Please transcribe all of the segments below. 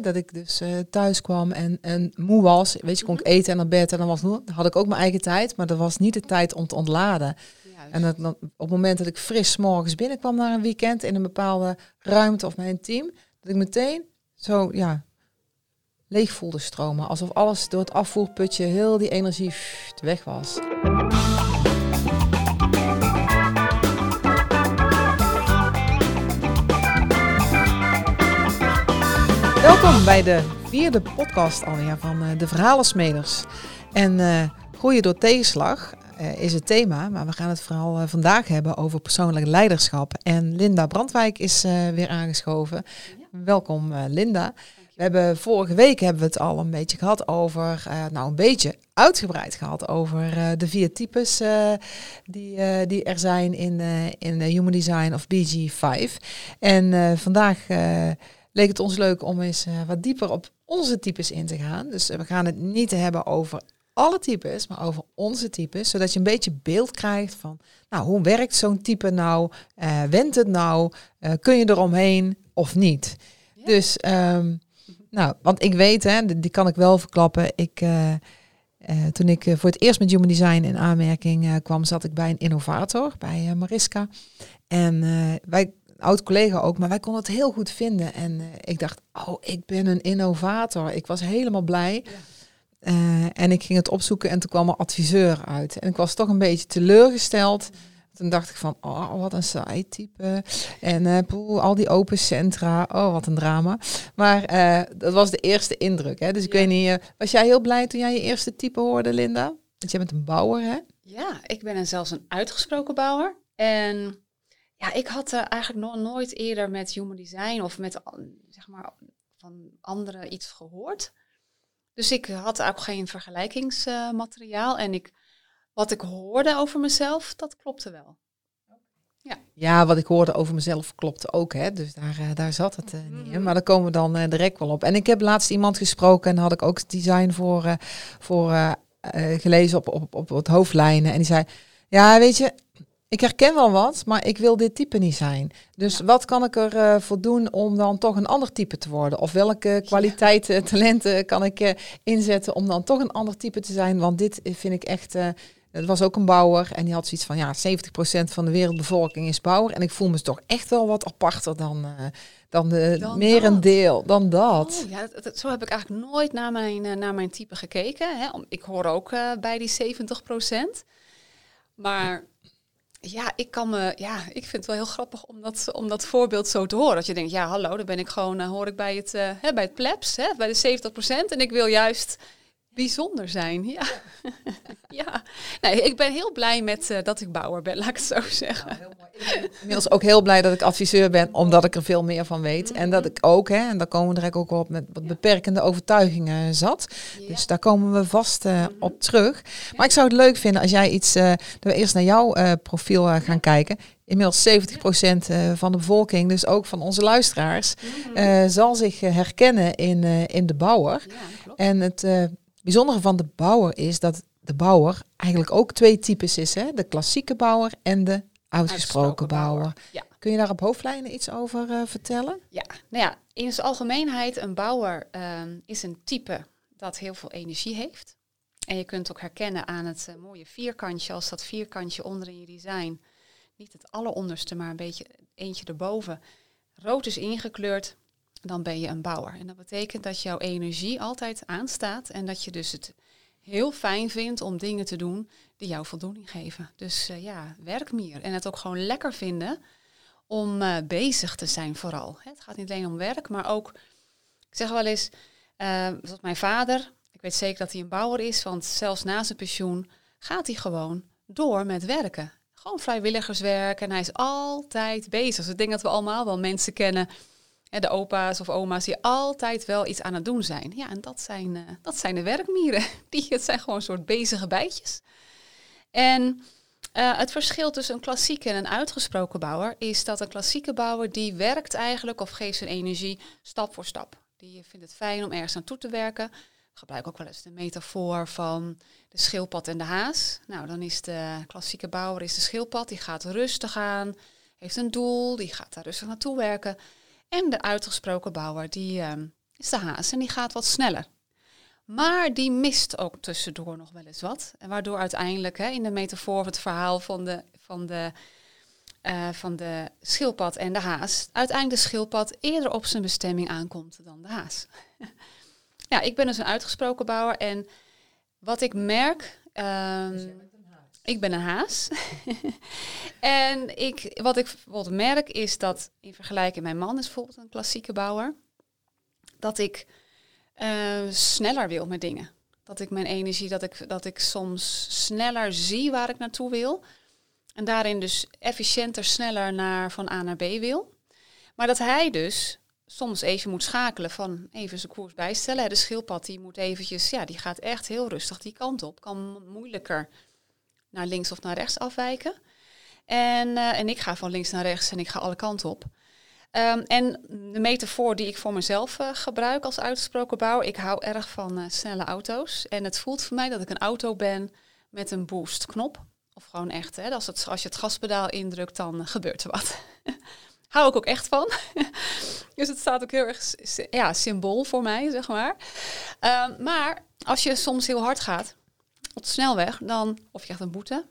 Dat ik dus uh, thuis kwam en, en moe was. Weet je, kon ik eten en naar bed en dan was, dan had ik ook mijn eigen tijd. Maar dat was niet de tijd om te ontladen. En dat, dan, op het moment dat ik fris morgens binnenkwam naar een weekend in een bepaalde ruimte of mijn team, dat ik meteen zo ja, leeg voelde stromen. Alsof alles door het afvoerputje heel die energie weg was. Welkom bij de vierde podcast van uh, de Verhalensmeders. En uh, groeien door tegenslag uh, is het thema, maar we gaan het vooral vandaag hebben over persoonlijk leiderschap. En Linda Brandwijk is weer aangeschoven. Welkom Linda. We hebben vorige week hebben we het al een beetje gehad over, nou een beetje uitgebreid gehad over de vier types die, die er zijn in, in Human Design of BG5. En vandaag leek het ons leuk om eens uh, wat dieper op onze types in te gaan. Dus uh, we gaan het niet hebben over alle types, maar over onze types, zodat je een beetje beeld krijgt van, nou, hoe werkt zo'n type nou? Uh, wendt het nou? kun je eromheen of niet? Ja. Dus, um, nou, want ik weet, hè, die, die kan ik wel verklappen. Ik, toen ik voor het eerst met Human Design in aanmerking kwam, zat ik bij een innovator, bij Mariska. En wij oud collega ook, maar wij konden het heel goed vinden. En uh, ik dacht, oh, ik ben een innovator. Ik was helemaal blij. Ja. Uh, en ik ging het opzoeken en toen kwam er adviseur uit. En ik was toch een beetje teleurgesteld. Toen dacht ik van, oh, wat een saai type. En uh, poeh, al die open centra, oh, wat een drama. Maar dat was de eerste indruk. Hè? Dus ik ja. weet niet, was jij heel blij toen jij je eerste type hoorde, Linda? Want jij bent een bouwer, hè? Ja, ik ben zelfs een uitgesproken bouwer. En ja, ik had uh, eigenlijk nog nooit eerder met human design of met zeg maar van anderen iets gehoord. Dus ik had ook geen vergelijkingsmateriaal. en ik, wat ik hoorde over mezelf, dat klopte wel. Ja. ja, wat ik hoorde over mezelf klopte ook. Hè? Dus daar, uh, daar zat het uh, niet in. Mhm. Maar daar komen we dan uh, direct wel op. En ik heb laatst iemand gesproken en had ik ook het design voor, voor gelezen op, op, op het hoofdlijnen. En die zei, ja, weet je, ik herken wel wat, maar ik wil dit type niet zijn. Dus wat kan ik ervoor uh, voor doen om dan toch een ander type te worden? Of welke kwaliteiten, ja. talenten kan ik uh, inzetten om dan toch een ander type te zijn? Want dit vind ik echt. Uh, het was ook een bouwer en die had zoiets van ja, 70% van de wereldbevolking is bouwer. En ik voel me toch echt wel wat aparter dan, dan de dan merendeel, dan dat. Oh, ja, dat, dat, zo heb ik eigenlijk nooit naar mijn, naar mijn type gekeken. Hè. Ik hoor ook bij die 70%. Maar ja, ik kan me, ja, ik vind het wel heel grappig om dat, om dat voorbeeld zo te horen. Dat je denkt, ja, hallo, dan ben ik gewoon, uh, hoor ik bij het, uh, hè, bij het plebs, hè, bij de 70%. En ik wil juist bijzonder zijn. Ja. ja. Nee, ik ben heel blij met uh, dat ik bouwer ben, laat ik het zo zeggen. Nou, heel mooi. inmiddels ook heel blij dat ik adviseur ben, omdat ik er veel meer van weet. Mm -hmm. En dat ik ook, hè, en daar komen we direct ook op, met wat beperkende overtuigingen zat. Ja. Dus daar komen we vast uh, mm -hmm. op terug. Maar ik zou het leuk vinden als jij iets, uh, dat we eerst naar jouw profiel gaan kijken. Inmiddels 70% van de bevolking, dus ook van onze luisteraars, mm -hmm. zal zich herkennen in, in de bouwer. Ja, en het bijzondere van de bouwer is dat de bouwer eigenlijk ook twee types is. Hè? De klassieke bouwer en de uitgesproken, bouwer. Ja. Kun je daar op hoofdlijnen iets over uh, vertellen? Ja, nou ja, in zijn algemeenheid, een bouwer uh, is een type dat heel veel energie heeft. En je kunt ook herkennen aan het uh, mooie vierkantje, als dat vierkantje onder in je design, niet het alleronderste, maar een beetje eentje erboven, rood is ingekleurd, dan ben je een bouwer. En dat betekent dat jouw energie altijd aanstaat en dat je dus het heel fijn vindt om dingen te doen die jou voldoening geven. Dus uh, ja, werk meer en het ook gewoon lekker vinden om uh, bezig te zijn vooral. Het gaat niet alleen om werk, maar ook, ik zeg wel eens, uh, zoals mijn vader, ik weet zeker dat hij een bouwer is, want zelfs na zijn pensioen gaat hij gewoon door met werken. Gewoon vrijwilligerswerk en hij is altijd bezig. Dus ik denk dat we allemaal wel mensen kennen de opa's of oma's die altijd wel iets aan het doen zijn. Ja, en dat zijn, uh, dat zijn de werkmieren. Die, het zijn gewoon een soort bezige bijtjes. En uh, het verschil tussen een klassieke en een uitgesproken bouwer is dat een klassieke bouwer die werkt eigenlijk of geeft zijn energie stap voor stap. Die vindt het fijn om ergens naartoe te werken. Ik gebruik ook wel eens de metafoor van de schildpad en de haas. Nou, dan is de klassieke bouwer is de schildpad, die gaat rustig aan, heeft een doel, die gaat daar rustig naartoe werken. En de uitgesproken bouwer, die, uh, is de haas en die gaat wat sneller. Maar die mist ook tussendoor nog wel eens wat. En waardoor uiteindelijk hè, in de metafoor het verhaal van de, van, de, uh, van de schildpad en de haas, uiteindelijk de schildpad eerder op zijn bestemming aankomt dan de haas. ja, ik ben dus een uitgesproken bouwer en wat ik merk. Um, ik ben een haas. en ik, wat ik bijvoorbeeld merk is dat in vergelijking, mijn man is bijvoorbeeld een klassieke bouwer, dat ik uh, sneller wil met dingen. Dat ik mijn energie, dat ik, dat ik soms sneller zie waar ik naartoe wil. En daarin dus efficiënter, sneller naar van A naar B wil. Maar dat hij dus soms even moet schakelen van even zijn koers bijstellen. De schildpad die moet eventjes, ja, die gaat echt heel rustig die kant op. Kan moeilijker naar links of naar rechts afwijken. En, uh, en ik ga van links naar rechts en ik ga alle kanten op. Um, en de metafoor die ik voor mezelf uh, gebruik als uitgesproken bouwer, ik hou erg van uh, snelle auto's. En het voelt voor mij dat ik een auto ben met een boost knop. Of gewoon echt, hè, als, het, als je het gaspedaal indrukt, dan gebeurt er wat. hou ik ook echt van. dus het staat ook heel erg ja, symbool voor mij, zeg maar. Um, maar als je soms heel hard gaat op de snelweg, dan, of je krijgt een boete,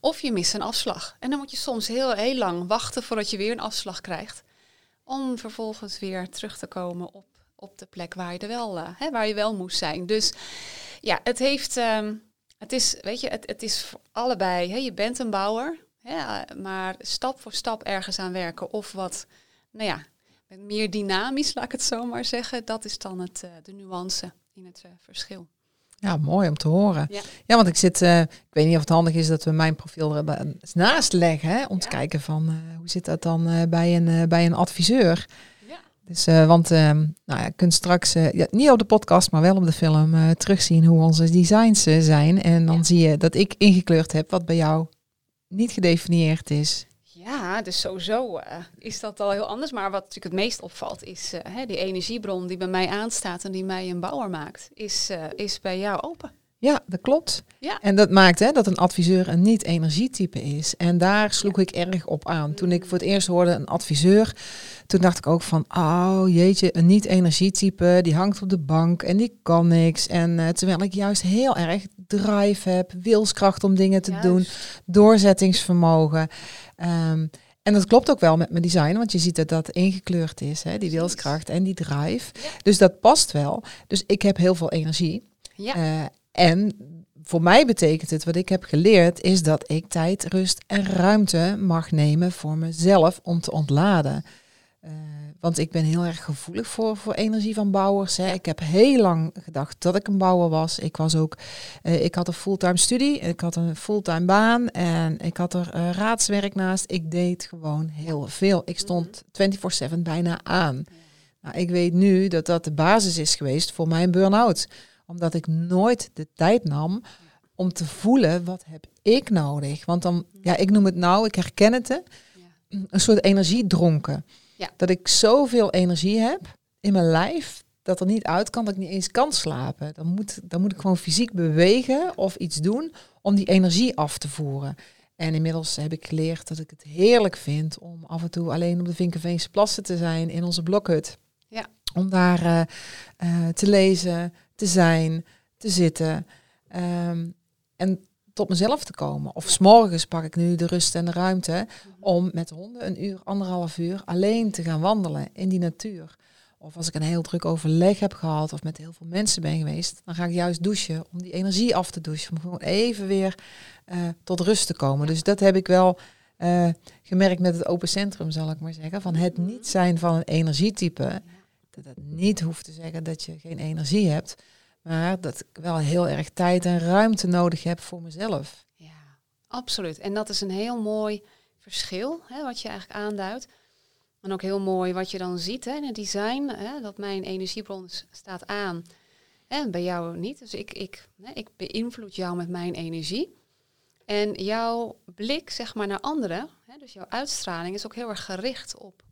of je mist een afslag. En dan moet je soms heel, heel lang wachten voordat je weer een afslag krijgt. Om vervolgens weer terug te komen op, op de plek waar je, wel, uh, hè, waar je wel moest zijn. Dus ja, het heeft. Um, het is, weet je, het, het is voor allebei. Hè, je bent een bouwer, maar stap voor stap ergens aan werken. Of wat, nou ja, meer dynamisch, laat ik het zo maar zeggen. Dat is dan het, uh, de nuance in het uh, verschil. Ja, mooi om te horen. Ja, want ik zit, uh, ik weet niet of het handig is dat we mijn profiel er naast leggen, hè, om te kijken van uh, hoe zit dat dan uh, bij, een, bij een adviseur. Ja. Dus, want ehm, nou ja, je kunt straks, ja, niet op de podcast, maar wel op de film, terugzien hoe onze designs zijn. En dan zie je dat ik ingekleurd heb wat bij jou niet gedefinieerd is. Ja, dus sowieso uh, is dat al heel anders. Maar wat natuurlijk het meest opvalt is uh, hè, die energiebron die bij mij aanstaat en die mij een bouwer maakt, is, uh, is bij jou open. Ja, dat klopt. Ja. En dat maakt hè, dat een adviseur een niet-energietype is. En daar sloeg ik erg op aan. Toen ik voor het eerst hoorde een adviseur, toen dacht ik ook van, oh jeetje, een niet-energietype, die hangt op de bank en die kan niks. En terwijl ik juist heel erg drive heb, wilskracht om dingen te doen, doorzettingsvermogen. Um, en dat klopt ook wel met mijn design, want je ziet dat dat ingekleurd is, hè, die wilskracht en die drive. Dus dat past wel. Dus ik heb heel veel energie. Ja. Uh, en voor mij betekent het, wat ik heb geleerd, is dat ik tijd, rust en ruimte mag nemen voor mezelf om te ontladen. Uh, want ik ben heel erg gevoelig voor, voor energie van bouwers. Hè. Ik heb heel lang gedacht dat ik een bouwer was. Ik was ook, uh, ik had een fulltime studie, ik had een fulltime baan en ik had er uh, raadswerk naast. Ik deed gewoon heel veel. Ik stond 24/7 bijna aan. Nou, ik weet nu dat dat de basis is geweest voor mijn burn-out. Omdat ik nooit de tijd nam om te voelen wat heb ik nodig. Want dan, ja, ik noem het nou, ik herken het, een soort energiedronken. Ja. Dat ik zoveel energie heb in mijn lijf dat er niet uit kan, dat ik niet eens kan slapen. Dan moet, dan moet ik gewoon fysiek bewegen of iets doen om die energie af te voeren. En inmiddels heb ik geleerd dat ik het heerlijk vind om af en toe alleen op de Vinkenveense plassen te zijn in onze blokhut. Ja. Om daar uh, uh, te lezen, te zijn, te zitten. Um, en tot mezelf te komen. Of s'morgens pak ik nu de rust en de ruimte om met de honden een uur, anderhalf uur alleen te gaan wandelen in die natuur. Of als ik een heel druk overleg heb gehad of met heel veel mensen ben geweest, dan ga ik juist douchen om die energie af te douchen. Om gewoon even weer uh, tot rust te komen. Dus dat heb ik wel uh, gemerkt met het open centrum, zal ik maar zeggen. Van het niet zijn van een energietype. Dat het niet hoeft te zeggen dat je geen energie hebt. Maar dat ik wel heel erg tijd en ruimte nodig heb voor mezelf. Ja, absoluut. En dat is een heel mooi verschil, hè, wat je eigenlijk aanduidt. En ook heel mooi wat je dan ziet hè, in het design, hè, dat mijn energiebron staat aan en bij jou niet. Dus ik, ik, hè, ik beïnvloed jou met mijn energie. En jouw blik zeg maar, naar anderen, hè, dus jouw uitstraling, is ook heel erg gericht op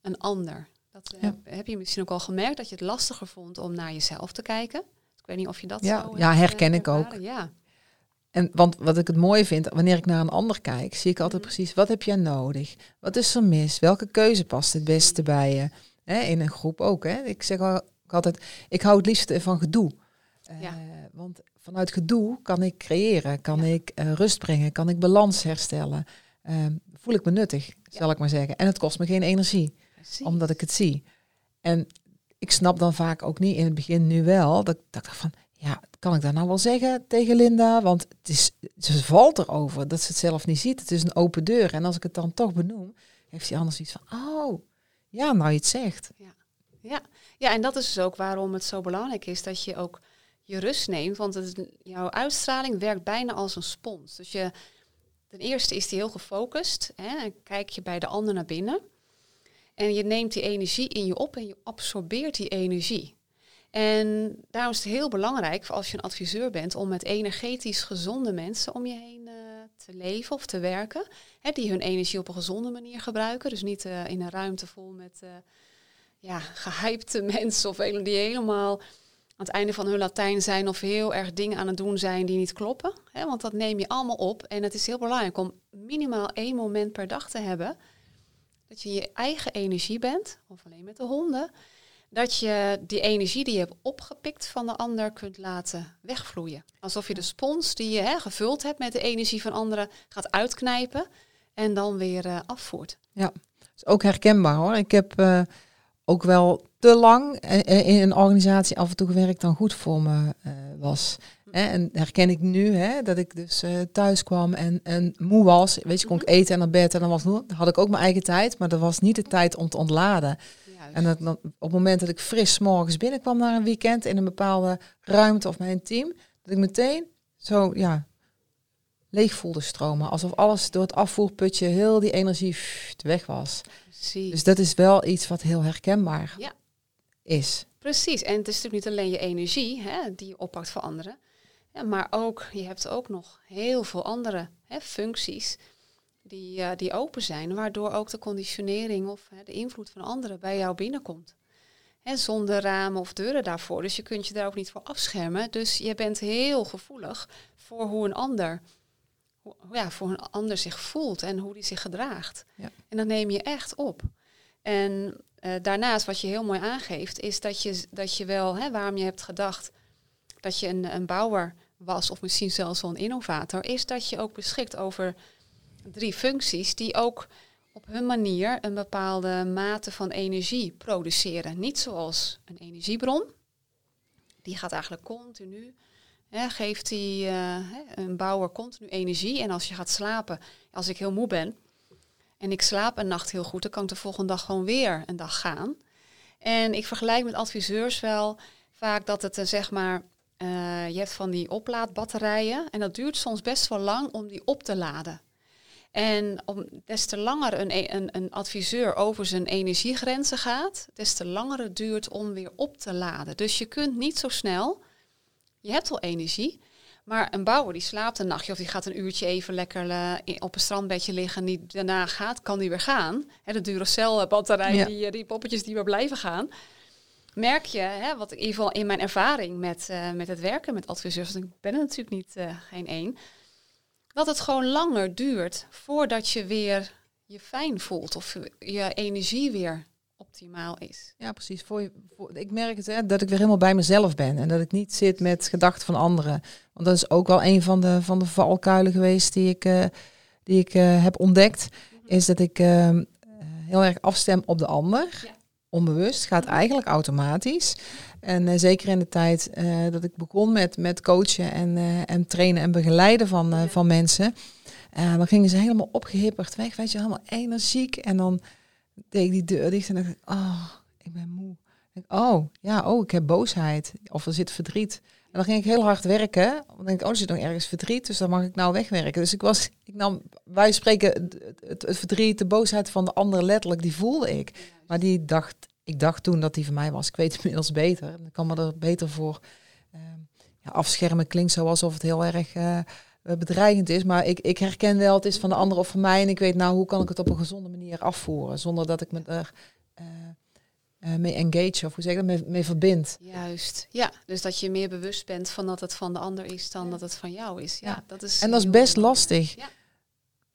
een ander. Dat uh, heb je misschien ook al gemerkt, dat je het lastiger vond om naar jezelf te kijken weet niet of je dat ja, Ja, herken ik ook. Ja. En want wat ik het mooie vind, wanneer ik naar een ander kijk, zie ik altijd mhm. precies wat heb jij nodig? Wat is er mis? Welke keuze past het beste bij je? In een groep ook. Hè. Ik zeg al, altijd, ik hou het liefst van gedoe. Ja. Want vanuit gedoe kan ik creëren, kan ik rust brengen, kan ik balans herstellen. Ehm, voel ik me nuttig, zal ik maar zeggen. En het kost me geen energie, omdat ik het zie. En ik snap dan vaak ook niet in het begin nu wel, dat, dat ik dacht van, ja, kan ik dat nou wel zeggen tegen Linda? Want het is, ze valt erover dat ze het zelf niet ziet. Het is een open deur. En als ik het dan toch benoem, heeft hij anders iets van, oh, ja, nou je het zegt. Ja. Ja. ja, en dat is dus ook waarom het zo belangrijk is dat je ook je rust neemt. Want het, jouw uitstraling werkt bijna als een spons. Dus je, ten eerste is die heel gefocust. Hè, en kijk je bij de ander naar binnen. En je neemt die energie in je op en je absorbeert die energie. En daarom is het heel belangrijk, als je een adviseur bent, om met energetisch gezonde mensen om je heen uh, te leven of te werken. Hè, die hun energie op een gezonde manier gebruiken. Dus niet uh, in een ruimte vol met uh, ja, gehypte mensen of die helemaal aan het einde van hun Latijn zijn of heel erg dingen aan het doen zijn die niet kloppen. Hè, want dat neem je allemaal op. En het is heel belangrijk om minimaal één moment per dag te hebben dat je je eigen energie bent, of alleen met de honden, dat je die energie die je hebt opgepikt van de ander kunt laten wegvloeien. Alsof je de spons die je hè, gevuld hebt met de energie van anderen gaat uitknijpen en dan weer uh, afvoert. Ja, is ook herkenbaar hoor. Ik heb uh, ook wel te lang eh, in een organisatie af en toe gewerkt dan goed voor me uh, was. En herken ik nu hè, dat ik dus uh, thuis kwam en, en moe was. Weet je, kon ik mhm. eten en naar bed en dan was, had ik ook mijn eigen tijd, maar dat was niet de tijd om te ontladen. En dat, op het moment dat ik fris morgens binnenkwam naar een weekend in een bepaalde ruimte of mijn team, dat ik meteen zo ja, leeg voelde stromen. Alsof alles door het afvoerputje heel die energie weg was. Precies. Dus dat is wel iets wat heel herkenbaar ja. Is. Precies, en het is natuurlijk niet alleen je energie hè, die je oppakt voor anderen. Ja, maar ook, je hebt ook nog heel veel andere hè, functies die, uh, die open zijn, waardoor ook de conditionering of hè, de invloed van anderen bij jou binnenkomt. Hè, zonder ramen of deuren daarvoor. Dus je kunt je daar ook niet voor afschermen. Dus je bent heel gevoelig voor hoe een ander, ja, voor een ander zich voelt en hoe die zich gedraagt. Ja. En dat neem je echt op. En uh, daarnaast, wat je heel mooi aangeeft, is dat je, dat je wel, hè, waarom je hebt gedacht dat je een, een bouwer was, of misschien zelfs wel een innovator, is dat je ook beschikt over drie functies die ook op hun manier een bepaalde mate van energie produceren. Niet zoals een energiebron, die gaat eigenlijk continu, hè, geeft die, uh, een bouwer continu energie. En als je gaat slapen, als ik heel moe ben en ik slaap een nacht heel goed, dan kan ik de volgende dag gewoon weer een dag gaan. En ik vergelijk met adviseurs wel vaak dat het uh, zeg maar uh, je hebt van die oplaadbatterijen en dat duurt soms best wel lang om die op te laden. En om, des te langer een, e-, een, een adviseur over zijn energiegrenzen gaat, des te langer het duurt om weer op te laden. Dus je kunt niet zo snel, je hebt al energie, maar een bouwer die slaapt een nachtje of die gaat een uurtje even lekker uh, op een strandbedje liggen en die daarna gaat, kan die weer gaan. Hè, de Duracell-batterij, ja. die, die poppetjes die weer blijven gaan merk je, hè, wat in ieder geval in mijn ervaring met, uh, met het werken met adviseurs, want ik ben er natuurlijk niet uh, geen één, dat het gewoon langer duurt voordat je weer je fijn voelt of je energie weer optimaal is. Ja, precies. Voor, voor, ik merk het hè, dat ik weer helemaal bij mezelf ben en dat ik niet zit met gedachten van anderen. Want dat is ook wel een van de, van de valkuilen geweest die ik, uh, die ik heb ontdekt, mhm. is dat ik ehm, heel erg afstem op de ander. Ja onbewust, gaat eigenlijk automatisch. En uh, zeker in de tijd uh, dat ik begon met, met coachen en, uh, en trainen en begeleiden van, ja. van mensen, dan gingen ze helemaal opgehipperd weg, weet je, helemaal energiek. En dan deed die deur dicht en dacht ik, oh, ik ben moe. Oh, ja, oh, ik heb boosheid. Of er zit verdriet. En dan ging ik heel hard werken. Dan denk ik, oh, er zit nog ergens verdriet, dus dan mag ik nou wegwerken. Dus ik was, ik nam, wij spreken het, verdriet, de boosheid van de ander letterlijk, die voelde ik. Maar die dacht, ik dacht toen dat die van mij was. Ik weet het inmiddels beter. Ik kan me er beter voor uh, ja, afschermen. Klinkt zo alsof het heel erg uh, bedreigend is. Maar ik, ik herken wel, het is van de ander of van mij. En ik weet nou, hoe kan ik het op een gezonde manier afvoeren. Zonder dat ik me er uh, mee engage, of hoe zeg ik dat, mee, mee verbind. Juist, ja. Dus dat je meer bewust bent van dat het van de ander is dan dat het van jou is. Ja, Dat is en dat is best lastig. Ja.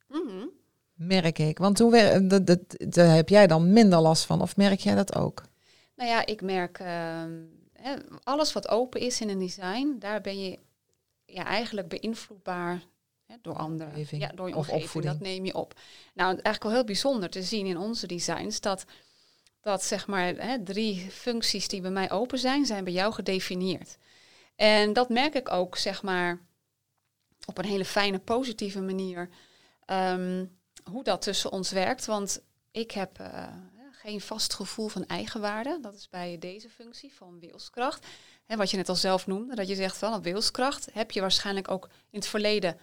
Mm merk ik. Want hoe dat, dat, daar heb jij dan minder last van, of merk jij dat ook? Nou ja, ik merk ehm, alles wat open is in een design, daar ben je ja, eigenlijk beïnvloedbaar hè, door anderen. Omgeving Ja, door je of omgeving, opvoeding. dat neem je op. Nou, eigenlijk wel heel bijzonder te zien in onze designs dat, dat zeg maar hè, drie functies die bij mij open zijn, zijn bij jou gedefinieerd. En dat merk ik ook, zeg maar, op een hele fijne, positieve manier, ehm, hoe dat tussen ons werkt. Want ik heb eh, geen vast gevoel van eigenwaarde. Dat is bij deze functie van wilskracht. Hè, wat je net al zelf noemde, dat je zegt van wilskracht heb je waarschijnlijk ook in het verleden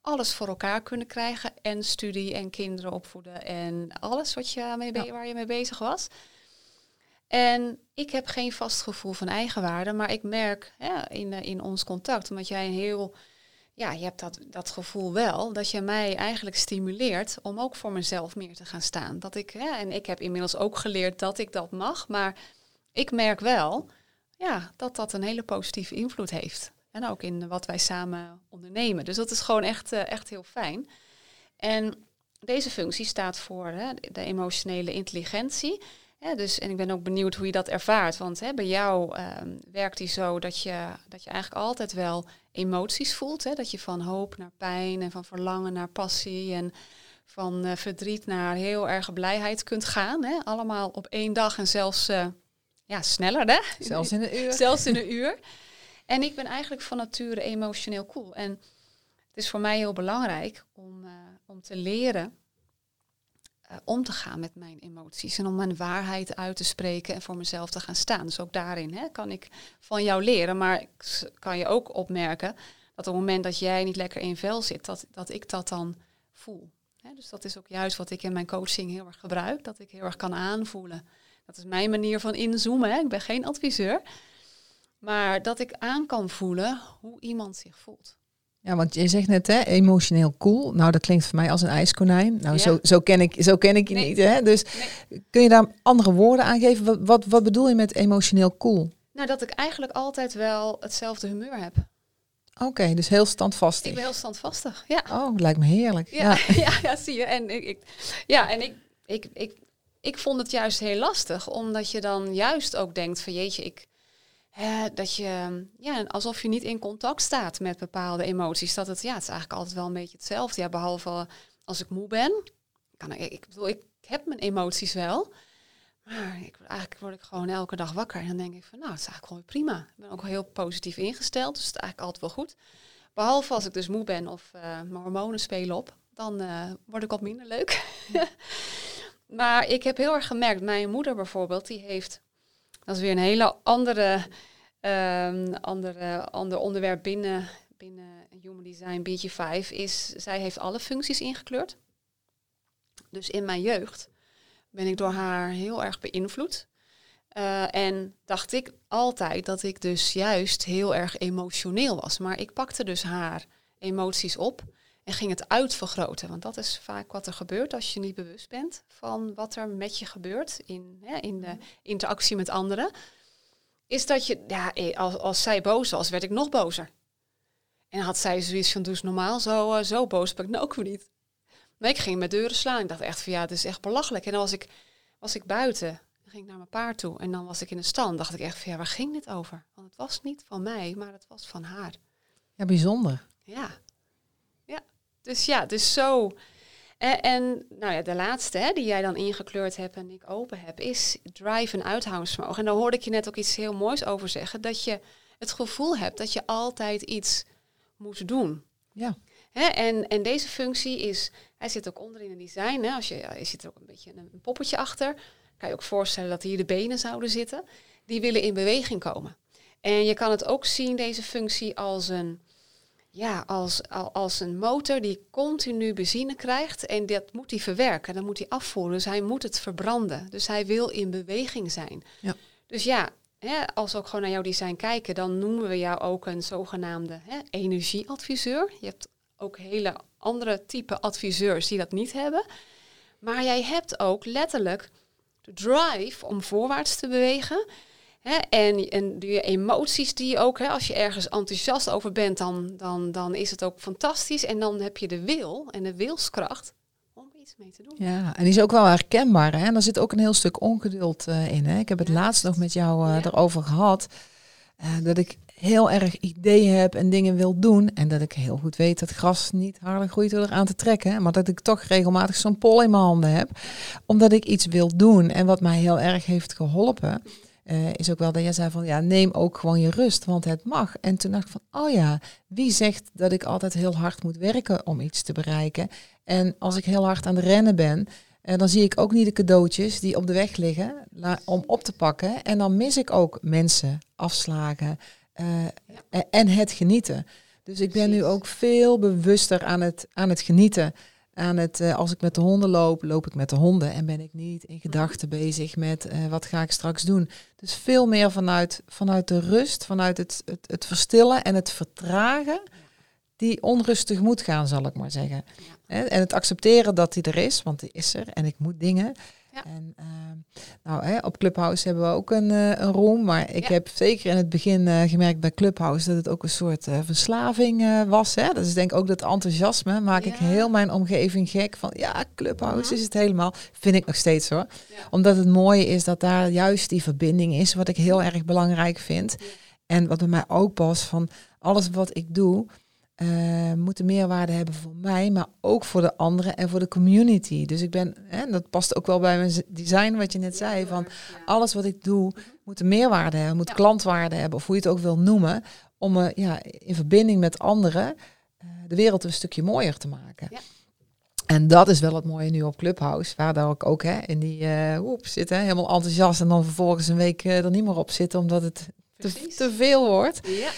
alles voor elkaar kunnen krijgen. En studie en kinderen opvoeden en alles wat je mee Ja. waar je mee bezig was. En ik heb geen vast gevoel van eigenwaarde, maar ik merk hè, in, eh, in ons contact, omdat jij een heel, ja, je hebt dat, dat gevoel wel, dat je mij eigenlijk stimuleert om ook voor mezelf meer te gaan staan. Dat ik, hè, en ik heb inmiddels ook geleerd dat ik dat mag, maar ik merk wel ja, dat dat een hele positieve invloed heeft. En ook in wat wij samen ondernemen. Dus dat is gewoon echt, eh, echt heel fijn. En deze functie staat voor hè, de emotionele intelligentie. Dus, en ik ben ook benieuwd hoe je dat ervaart. Want hè, bij jou ehm, werkt die zo dat je, dat je eigenlijk altijd wel emoties voelt. Hè? Dat je van hoop naar pijn en van verlangen naar passie en van eh, verdriet naar heel erg blijheid kunt gaan. Hè? Allemaal op één dag en zelfs eh, ja, sneller. Hè? Zelfs in een uur. Zelfs in een uur. En ik ben eigenlijk van nature emotioneel cool. En het is voor mij heel belangrijk om, eh, om te leren eh, om te gaan met mijn emoties. En om mijn waarheid uit te spreken en voor mezelf te gaan staan. Dus ook daarin hè, kan ik van jou leren. Maar ik kan je ook opmerken dat op het moment dat jij niet lekker in vel zit, dat, dat ik dat dan voel. Hè, dus dat is ook juist wat ik in mijn coaching heel erg gebruik. Dat ik heel erg kan aanvoelen. Dat is mijn manier van inzoomen. Hè. Ik ben geen adviseur. Maar dat ik aan kan voelen hoe iemand zich voelt. Ja, want je zegt net, hè, emotioneel cool. Nou, dat klinkt voor mij als een ijskonijn. Nou, Ja. zo, zo, ken ik, zo ken ik je Nee. niet. Hè? Dus kun je daar andere woorden aan geven? Wat, wat, wat bedoel je met emotioneel cool? Nou, dat ik eigenlijk altijd wel hetzelfde humeur heb. Oké, dus heel standvastig. Ik ben heel standvastig. Ja, Oh, lijkt me heerlijk. ja, Ja. ja. ja, zie je. En ik, ik, ja, en ik, ik, ik, ik vond het juist heel lastig, omdat je dan juist ook denkt van jeetje, ik, dat je, ja, alsof je niet in contact staat met bepaalde emoties. Dat het, ja, het is eigenlijk altijd wel een beetje hetzelfde. Ja, behalve als ik moe ben. Kan ik, ik bedoel, ik heb mijn emoties wel. Maar ik, eigenlijk word ik gewoon elke dag wakker. En dan denk ik van, nou, het is eigenlijk gewoon prima. Ik ben ook heel positief ingesteld, dus het is eigenlijk altijd wel goed. Behalve als ik dus moe ben of eh, mijn hormonen spelen op, dan eh, word ik wat minder leuk. maar ik heb heel erg gemerkt, mijn moeder bijvoorbeeld, die heeft, dat is weer een hele andere, ehm, andere ander onderwerp binnen, binnen Human Design BG5, is zij heeft alle functies ingekleurd. Dus in mijn jeugd ben ik door haar heel erg beïnvloed. Eh, en dacht ik altijd dat ik dus juist heel erg emotioneel was. Maar ik pakte dus haar emoties op en ging het uitvergroten. Want dat is vaak wat er gebeurt als je niet bewust bent van wat er met je gebeurt in, hè, in de interactie met anderen. Is dat je, ja, eh, als, als zij boos was, werd ik nog bozer. En had zij zoiets van, doe eens normaal, zo, eh, zo boos ben ik nou ook weer niet. Maar ik ging met deuren slaan. Ik dacht echt van, ja, dit is echt belachelijk. En dan was ik, was ik buiten. Dan ging ik naar mijn paard toe. En dan was ik in een stand. dacht ik echt van, ja, waar ging dit over? Want het was niet van mij, maar het was van haar. ja, bijzonder. Ja. Ja. Dus ja, dus zo. En, en nou ja, de laatste hè, die jij dan ingekleurd hebt en ik open heb, is drive en uithoudingsvermogen. En daar hoorde ik je net ook iets heel moois over zeggen. Dat je het gevoel hebt dat je altijd iets moest doen. Ja. Hè, en, en deze functie is, hij zit ook onder in het design. Hè, als je, je zit er ook een beetje een, een poppetje achter. Kan je ook voorstellen dat hier de benen zouden zitten. Die willen in beweging komen. En je kan het ook zien, deze functie, als een, ja, als, al- als een motor die continu benzine krijgt. En dat moet hij verwerken, dat moet hij afvoeren. Dus hij moet het verbranden. Dus hij wil in beweging zijn. Ja. Dus ja, hè, als we ook gewoon naar jouw design kijken, dan noemen we jou ook een zogenaamde hè, energieadviseur. Je hebt ook hele andere type adviseurs die dat niet hebben. Maar jij hebt ook letterlijk de drive om voorwaarts te bewegen. Hè, en, en die emoties die je ook, hè, als je ergens enthousiast over bent, dan, dan, dan is het ook fantastisch. En dan heb je de wil en de wilskracht om iets mee te doen. Ja, en die is ook wel herkenbaar. Hè? En daar zit ook een heel stuk ongeduld uh, in. Hè? Ik heb het laatst nog met jou uh, ja. erover gehad. Uh, dat ik heel erg ideeën heb en dingen wil doen. En dat ik heel goed weet dat gras niet harder groeit door eraan te trekken. Maar dat ik toch regelmatig zo'n pol in mijn handen heb. Omdat ik iets wil doen. En wat mij heel erg heeft geholpen. Uh, is ook wel dat jij zei van ja, neem ook gewoon je rust, want het mag. En toen dacht ik van, oh ja, wie zegt dat ik altijd heel hard moet werken om iets te bereiken? En als ik heel hard aan het rennen ben, uh, dan zie ik ook niet de cadeautjes die op de weg liggen om op te pakken. En dan mis ik ook mensen, afslagen uh, ja. en het genieten. Dus ik ben nu ook veel bewuster aan het, aan het genieten aan het, uh, als ik met de honden loop, loop ik met de honden en ben ik niet in gedachten bezig met uh, wat ga ik straks doen. Dus veel meer vanuit, vanuit de rust, vanuit het, het, het verstillen en het vertragen, die onrustig moet gaan, zal ik maar zeggen. Ja. En het accepteren dat die er is, want die is er en ik moet dingen. Ja. En uh, nou, hè, op Clubhouse hebben we ook een, uh, een room. Maar ik ja. heb zeker in het begin uh, gemerkt bij Clubhouse dat het ook een soort verslaving was. Hè? Dat is denk ik ook dat enthousiasme. Maak ja. ik heel mijn omgeving gek van ja, Clubhouse is het helemaal. Vind ik nog steeds hoor. Omdat het mooie is dat daar juist die verbinding is, wat ik heel erg belangrijk vind. En wat bij mij ook past van alles wat ik doe uh, moeten meerwaarde hebben voor mij, maar ook voor de anderen en voor de community. Dus ik ben, hè, dat past ook wel bij mijn design, wat je net zei, van alles wat ik doe moet een meerwaarde hebben, moet ja. klantwaarde hebben, of hoe je het ook wil noemen, om uh, ja, in verbinding met anderen uh, de wereld een stukje mooier te maken. Ja. En dat is wel het mooie nu op Clubhouse, waar daar ook, ook hè, in die uh, hoep zitten, helemaal enthousiast en dan vervolgens een week er niet meer op zitten, omdat het te, te, veel wordt. Ja.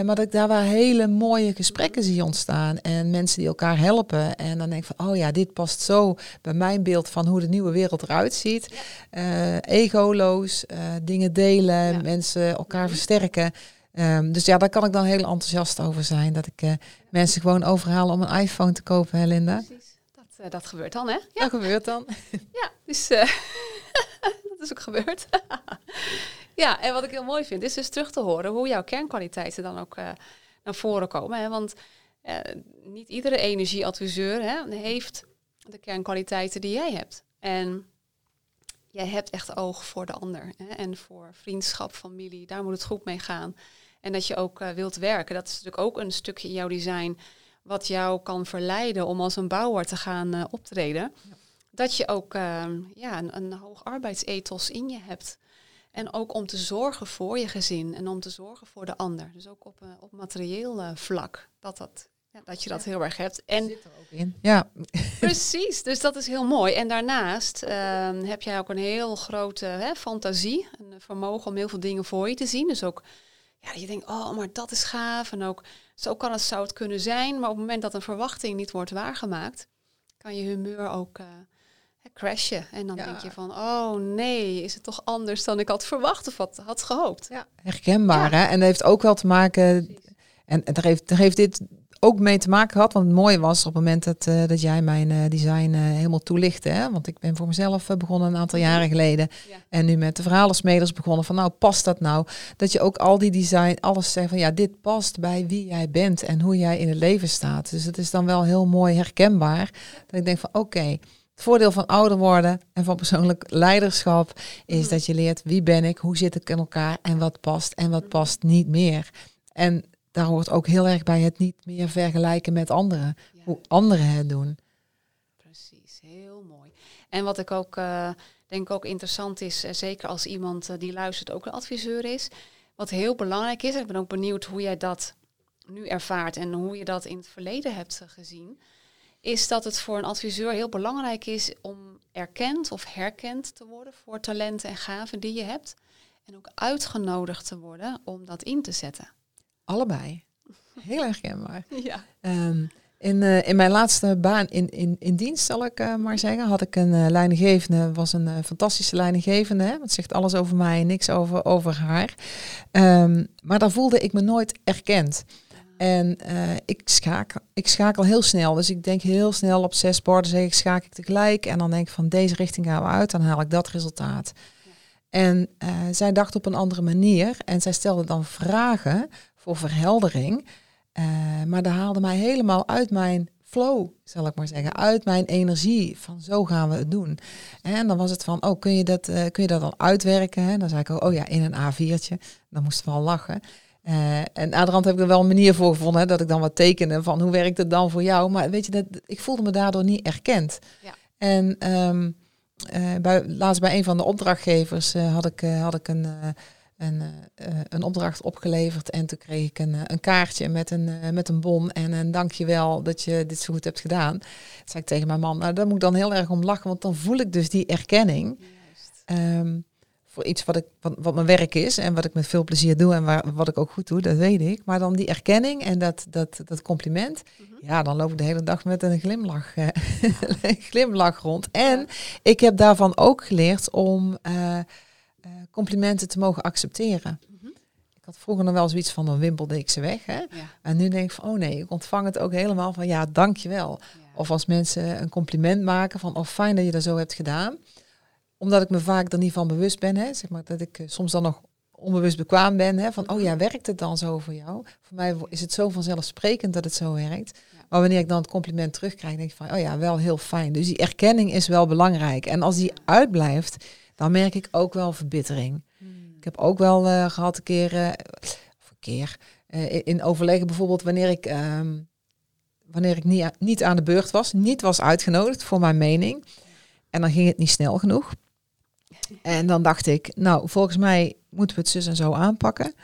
Uh, maar dat ik daar waar hele mooie gesprekken zie ontstaan. En mensen die elkaar helpen. En dan denk ik van, oh ja, dit past zo bij mijn beeld van hoe de nieuwe wereld eruit ziet. Ja. Uh, egoloos, uh, dingen delen, ja. mensen elkaar versterken. Um, dus ja, daar kan ik dan heel enthousiast over zijn. Dat ik mensen gewoon overhaal om een iPhone te kopen, hè Linda? Precies. Dat, dat gebeurt dan, hè? Ja. Dat gebeurt dan. ja, dus dat is ook gebeurd. Ja, en wat ik heel mooi vind, is dus terug te horen hoe jouw kernkwaliteiten dan ook uh, naar voren komen. Hè? Want uh, niet iedere energieadviseur hè, heeft de kernkwaliteiten die jij hebt. En jij hebt echt oog voor de ander. Hè? En voor vriendschap, familie, daar moet het goed mee gaan. En dat je ook uh, wilt werken. Dat is natuurlijk ook een stukje in jouw design wat jou kan verleiden om als een bouwer te gaan optreden. Ja. Dat je ook ja, een, een hoog arbeidsethos in je hebt. En ook om te zorgen voor je gezin en om te zorgen voor de ander. Dus ook op, uh, op materieel uh, vlak. Dat, dat, ja, dat je dat heel erg hebt. En zit er ook in. Ja. Precies, dus dat is heel mooi. En daarnaast uh, heb jij ook een heel grote hè, fantasie. Een vermogen om heel veel dingen voor je te zien. Dus ook ja, je denkt, oh, maar dat is gaaf. En ook zo kan het, zou het kunnen zijn. Maar op het moment dat een verwachting niet wordt waargemaakt, kan je humeur ook uh, crashen. En dan ja. denk je van, oh nee, is het toch anders dan ik had verwacht of had, had gehoopt. Ja, herkenbaar. Ja. Hè? En dat heeft ook wel te maken, en, en daar, heeft, daar heeft dit ook mee te maken gehad. Want het mooie was op het moment dat, uh, dat jij mijn uh, design uh, helemaal toelichtte. Hè? Want ik ben voor mezelf begonnen een aantal jaren geleden. Ja. En nu met de verhalensmeders begonnen van nou, past dat nou? Dat je ook al die design, alles zegt van ja, dit past bij wie jij bent en hoe jij in het leven staat. Dus het is dan wel heel mooi herkenbaar. Dat ik denk van oké, okay, voordeel van ouder worden en van persoonlijk leiderschap is dat je leert wie ben ik, hoe zit ik in elkaar en wat past en wat past niet meer. En daar hoort ook heel erg bij het niet meer vergelijken met anderen, ja. hoe anderen het doen. Precies, heel mooi. En wat ik ook uh, denk ook interessant is, uh, zeker als iemand uh, die luistert ook een adviseur is, wat heel belangrijk is, ik ben ook benieuwd hoe jij dat nu ervaart en hoe je dat in het verleden hebt gezien is dat het voor een adviseur heel belangrijk is om erkend of herkend te worden voor talenten en gaven die je hebt. En ook uitgenodigd te worden om dat in te zetten. Allebei. Heel herkenbaar. Ja. Um, in, uh, in mijn laatste baan in, in, in dienst, zal ik uh, maar zeggen, had ik een uh, leidinggevende, was een fantastische leidinggevende. Hè? Het zegt alles over mij, niks over, over haar. Um, maar daar voelde ik me nooit erkend. En uh, ik, schakel, ik schakel heel snel. Dus ik denk heel snel op zes borden zeg ik schakel ik tegelijk. En dan denk ik van deze richting gaan we uit. Dan haal ik dat resultaat. Ja. En uh, zij dacht op een andere manier. En zij stelde dan vragen voor verheldering. Uh, maar dat haalde mij helemaal uit mijn flow, zal ik maar zeggen, uit mijn energie van zo gaan we het doen. En dan was het van, oh, kun je dat, kun je dat dan uitwerken? Hè? Dan zei ik, oh ja, in een A4'tje. Dan moesten we al lachen. Uh, en aan de rand heb ik er wel een manier voor gevonden, hè, dat ik dan wat tekenen van hoe werkt het dan voor jou. Maar weet je, dat, ik voelde me daardoor niet erkend. Ja. En um, uh, bij, laatst bij een van de opdrachtgevers had, ik, had ik een een, een opdracht opgeleverd. En toen kreeg ik een, een kaartje met een, met een bon en een dankjewel dat je dit zo goed hebt gedaan. Toen zei ik tegen mijn man, nou daar moet ik dan heel erg om lachen, want dan voel ik dus die erkenning. Um, voor iets wat, ik, wat, wat, mijn werk is en wat ik met veel plezier doe en waar, wat ik ook goed doe, dat weet ik. Maar dan die erkenning en dat, dat, dat compliment, mhm. ja, dan loop ik de hele dag met een glimlach, uh, glimlach rond. En ik heb daarvan ook geleerd om uh, complimenten te mogen accepteren. Mhm. Ik had vroeger nog wel zoiets van, dan wimpelde ik ze weg. Hè? En nu denk ik van, oh nee, ik ontvang het ook helemaal van, ja, dankjewel. Ja. Of als mensen een compliment maken van, oh fijn dat je dat zo hebt gedaan. Omdat ik me vaak er niet van bewust ben, hè? zeg maar dat ik eh, soms dan nog onbewust bekwaam ben. Hè? Van, oh ja, werkt het dan zo voor jou? Voor mij is het zo vanzelfsprekend dat het zo werkt. Maar wanneer ik dan het compliment terugkrijg, denk ik van, oh ja, wel heel fijn. Dus die erkenning is wel belangrijk. En als die uitblijft, dan merk ik ook wel verbittering. Hmm. Ik heb ook wel uh, gehad een keer, uh, een keer uh, in overleggen bijvoorbeeld wanneer ik, um, wanneer ik niet, niet aan de beurt was, niet was uitgenodigd voor mijn mening. En dan ging het niet snel genoeg. En dan dacht ik, nou, volgens mij moeten we het zus en zo aanpakken.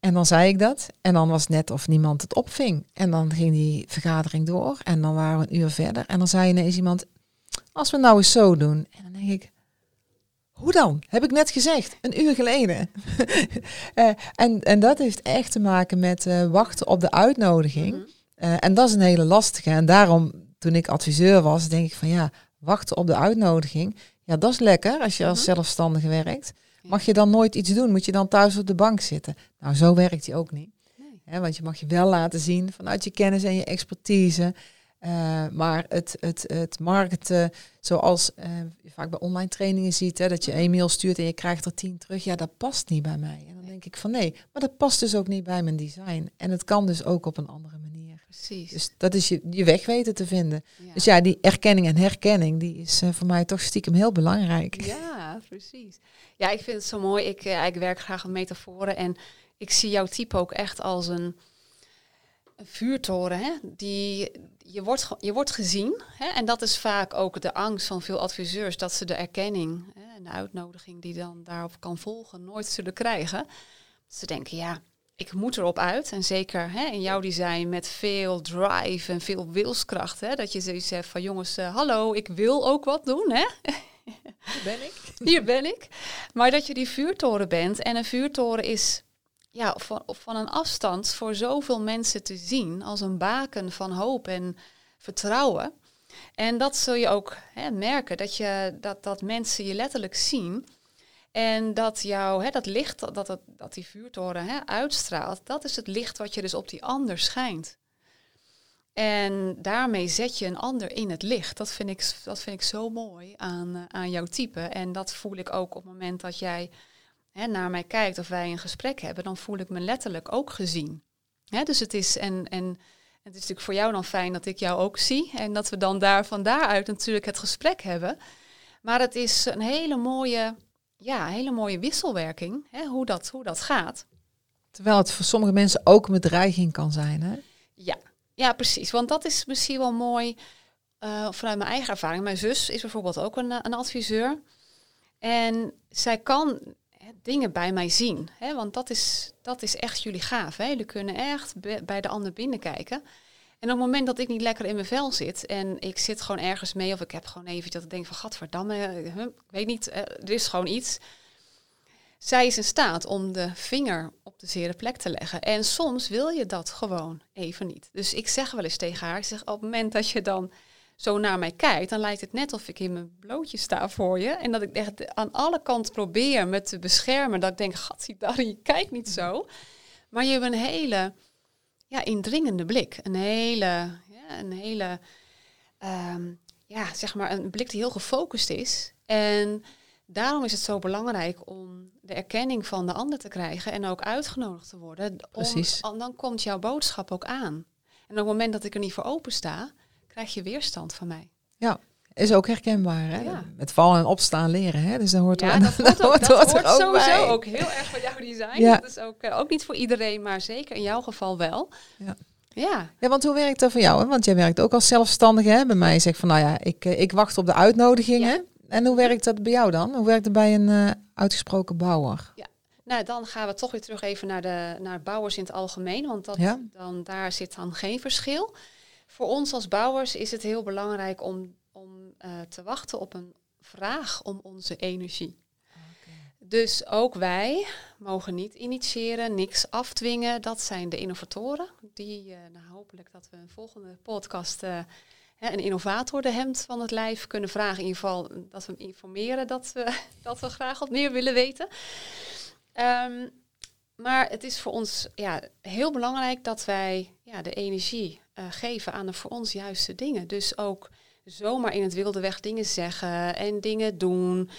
En dan zei ik dat. En dan was het net of niemand het opving. En dan ging die vergadering door. En dan waren we een uur verder. En dan zei ineens iemand, als we nou eens zo doen. En dan denk ik, hoe dan? Heb ik net gezegd, een uur geleden. uh, en, en dat heeft echt te maken met uh, wachten op de uitnodiging. Mm -hmm. uh, en dat is een hele lastige. En daarom, toen ik adviseur was, denk ik van ja, wachten op de uitnodiging. Ja, dat is lekker als je als -hmm. zelfstandige werkt. Mag je dan nooit iets doen? Moet je dan thuis op de bank zitten? Nou, zo werkt die ook niet. Nee. want je mag je wel laten zien vanuit je kennis en je expertise. Uh, maar het, het, het marketen, zoals uh, je vaak bij online trainingen ziet, hè, dat je een mail stuurt en je krijgt er tien terug, ja, dat past niet bij mij. En dan denk ik van nee, maar dat past dus ook niet bij mijn design. En het kan dus ook op een andere manier. Precies. Dus dat is je, je weg weten te vinden. Ja. Dus ja, die erkenning en herkenning, die is uh, voor mij toch stiekem heel belangrijk. Ja, precies. Ja, ik vind het zo mooi. Ik, ik werk graag met metaforen en ik zie jouw type ook echt als een een vuurtoren, hè? Die, je, wordt, je wordt gezien. Hè? En dat is vaak ook de angst van veel adviseurs, dat ze de erkenning hè, en de uitnodiging die dan daarop kan volgen, nooit zullen krijgen. Ze denken, ja, ik moet erop uit. En zeker hè, in jouw design met veel drive en veel wilskracht. Hè, dat je zoiets hebt van jongens, uh, hallo, ik wil ook wat doen. Hè? Hier ben ik. Hier ben ik. Maar dat je die vuurtoren bent. En een vuurtoren is ja, van, van een afstand voor zoveel mensen te zien als een baken van hoop en vertrouwen. En dat zul je ook hè, merken, dat, je, dat, dat mensen je letterlijk zien. En dat jou, hè, dat licht, dat, dat, dat die vuurtoren hè, uitstraalt, dat is het licht wat je dus op die ander schijnt. En daarmee zet je een ander in het licht. Dat vind ik, dat vind ik zo mooi aan, aan jouw type. En dat voel ik ook op het moment dat jij hè, naar mij kijkt of wij een gesprek hebben, dan voel ik me letterlijk ook gezien. Hè, dus het is, en, en het is natuurlijk voor jou dan fijn dat ik jou ook zie en dat we dan daar van daaruit natuurlijk het gesprek hebben. Maar het is een hele mooie, ja, hele mooie wisselwerking, hè, hoe, dat, hoe dat gaat. Terwijl het voor sommige mensen ook een bedreiging kan zijn. Hè? Ja, ja, precies. Want dat is misschien wel mooi uh, vanuit mijn eigen ervaring. Mijn zus is bijvoorbeeld ook een, een adviseur. En zij kan dingen bij mij zien. Hè? Want dat is, dat is echt jullie gaaf. Hè? Jullie kunnen echt bij de ander binnenkijken. En op het moment dat ik niet lekker in mijn vel zit en ik zit gewoon ergens mee of ik heb gewoon even dat ik denk van gadverdamme, huh, ik weet niet, eh, er is gewoon iets. Zij is in staat om de vinger op de zere plek te leggen. En soms wil je dat gewoon even niet. Dus ik zeg wel eens tegen haar, zeg op het moment dat je dan zo naar mij kijkt, dan lijkt het net of ik in mijn blootje sta voor je. En dat ik echt aan alle kanten probeer me te beschermen. Dat ik denk, gatsie, je kijkt niet zo. Maar je hebt een hele ja, indringende blik. Een hele, ja, een hele um, ja, zeg maar een blik die heel gefocust is. En daarom is het zo belangrijk om de erkenning van de ander te krijgen en ook uitgenodigd te worden. Precies. Om, dan komt jouw boodschap ook aan. En op het moment dat ik er niet voor open sta, krijg je weerstand van mij. Ja, is ook herkenbaar. Hè? Ja. Met vallen en opstaan leren. Hè? Dus dan hoort Ja, er, dat hoort, ook, dat hoort hoort er ook sowieso bij. ook heel erg bij jouw design. Ja. Dat is ook, eh, ook niet voor iedereen, maar zeker in jouw geval wel. Ja. Ja, Ja, want hoe werkt dat voor jou? Hè? Want jij werkt ook als zelfstandige. Hè? Bij mij zegt van, nou ja, ik, eh, ik wacht op de uitnodigingen. En hoe werkt dat bij jou dan? Hoe werkt het bij een eh, uitgesproken bouwer? nou dan gaan we toch weer terug even naar, de, naar bouwers in het algemeen, want dat, Ja. dan, daar zit dan geen verschil. Voor ons als bouwers is het heel belangrijk om, om eh, te wachten op een vraag om onze energie. Dus ook wij mogen niet initiëren, niks afdwingen. Dat zijn de innovatoren. Die, eh, nou, hopelijk dat we een volgende podcast eh, hè, een innovator de hemd van het lijf kunnen vragen. In ieder geval dat we hem informeren dat we, dat we graag wat meer willen weten. Ehm, maar het is voor ons ja, heel belangrijk dat wij ja, de energie geven aan de voor ons juiste dingen. Dus ook zomaar in het wilde weg dingen zeggen en dingen doen.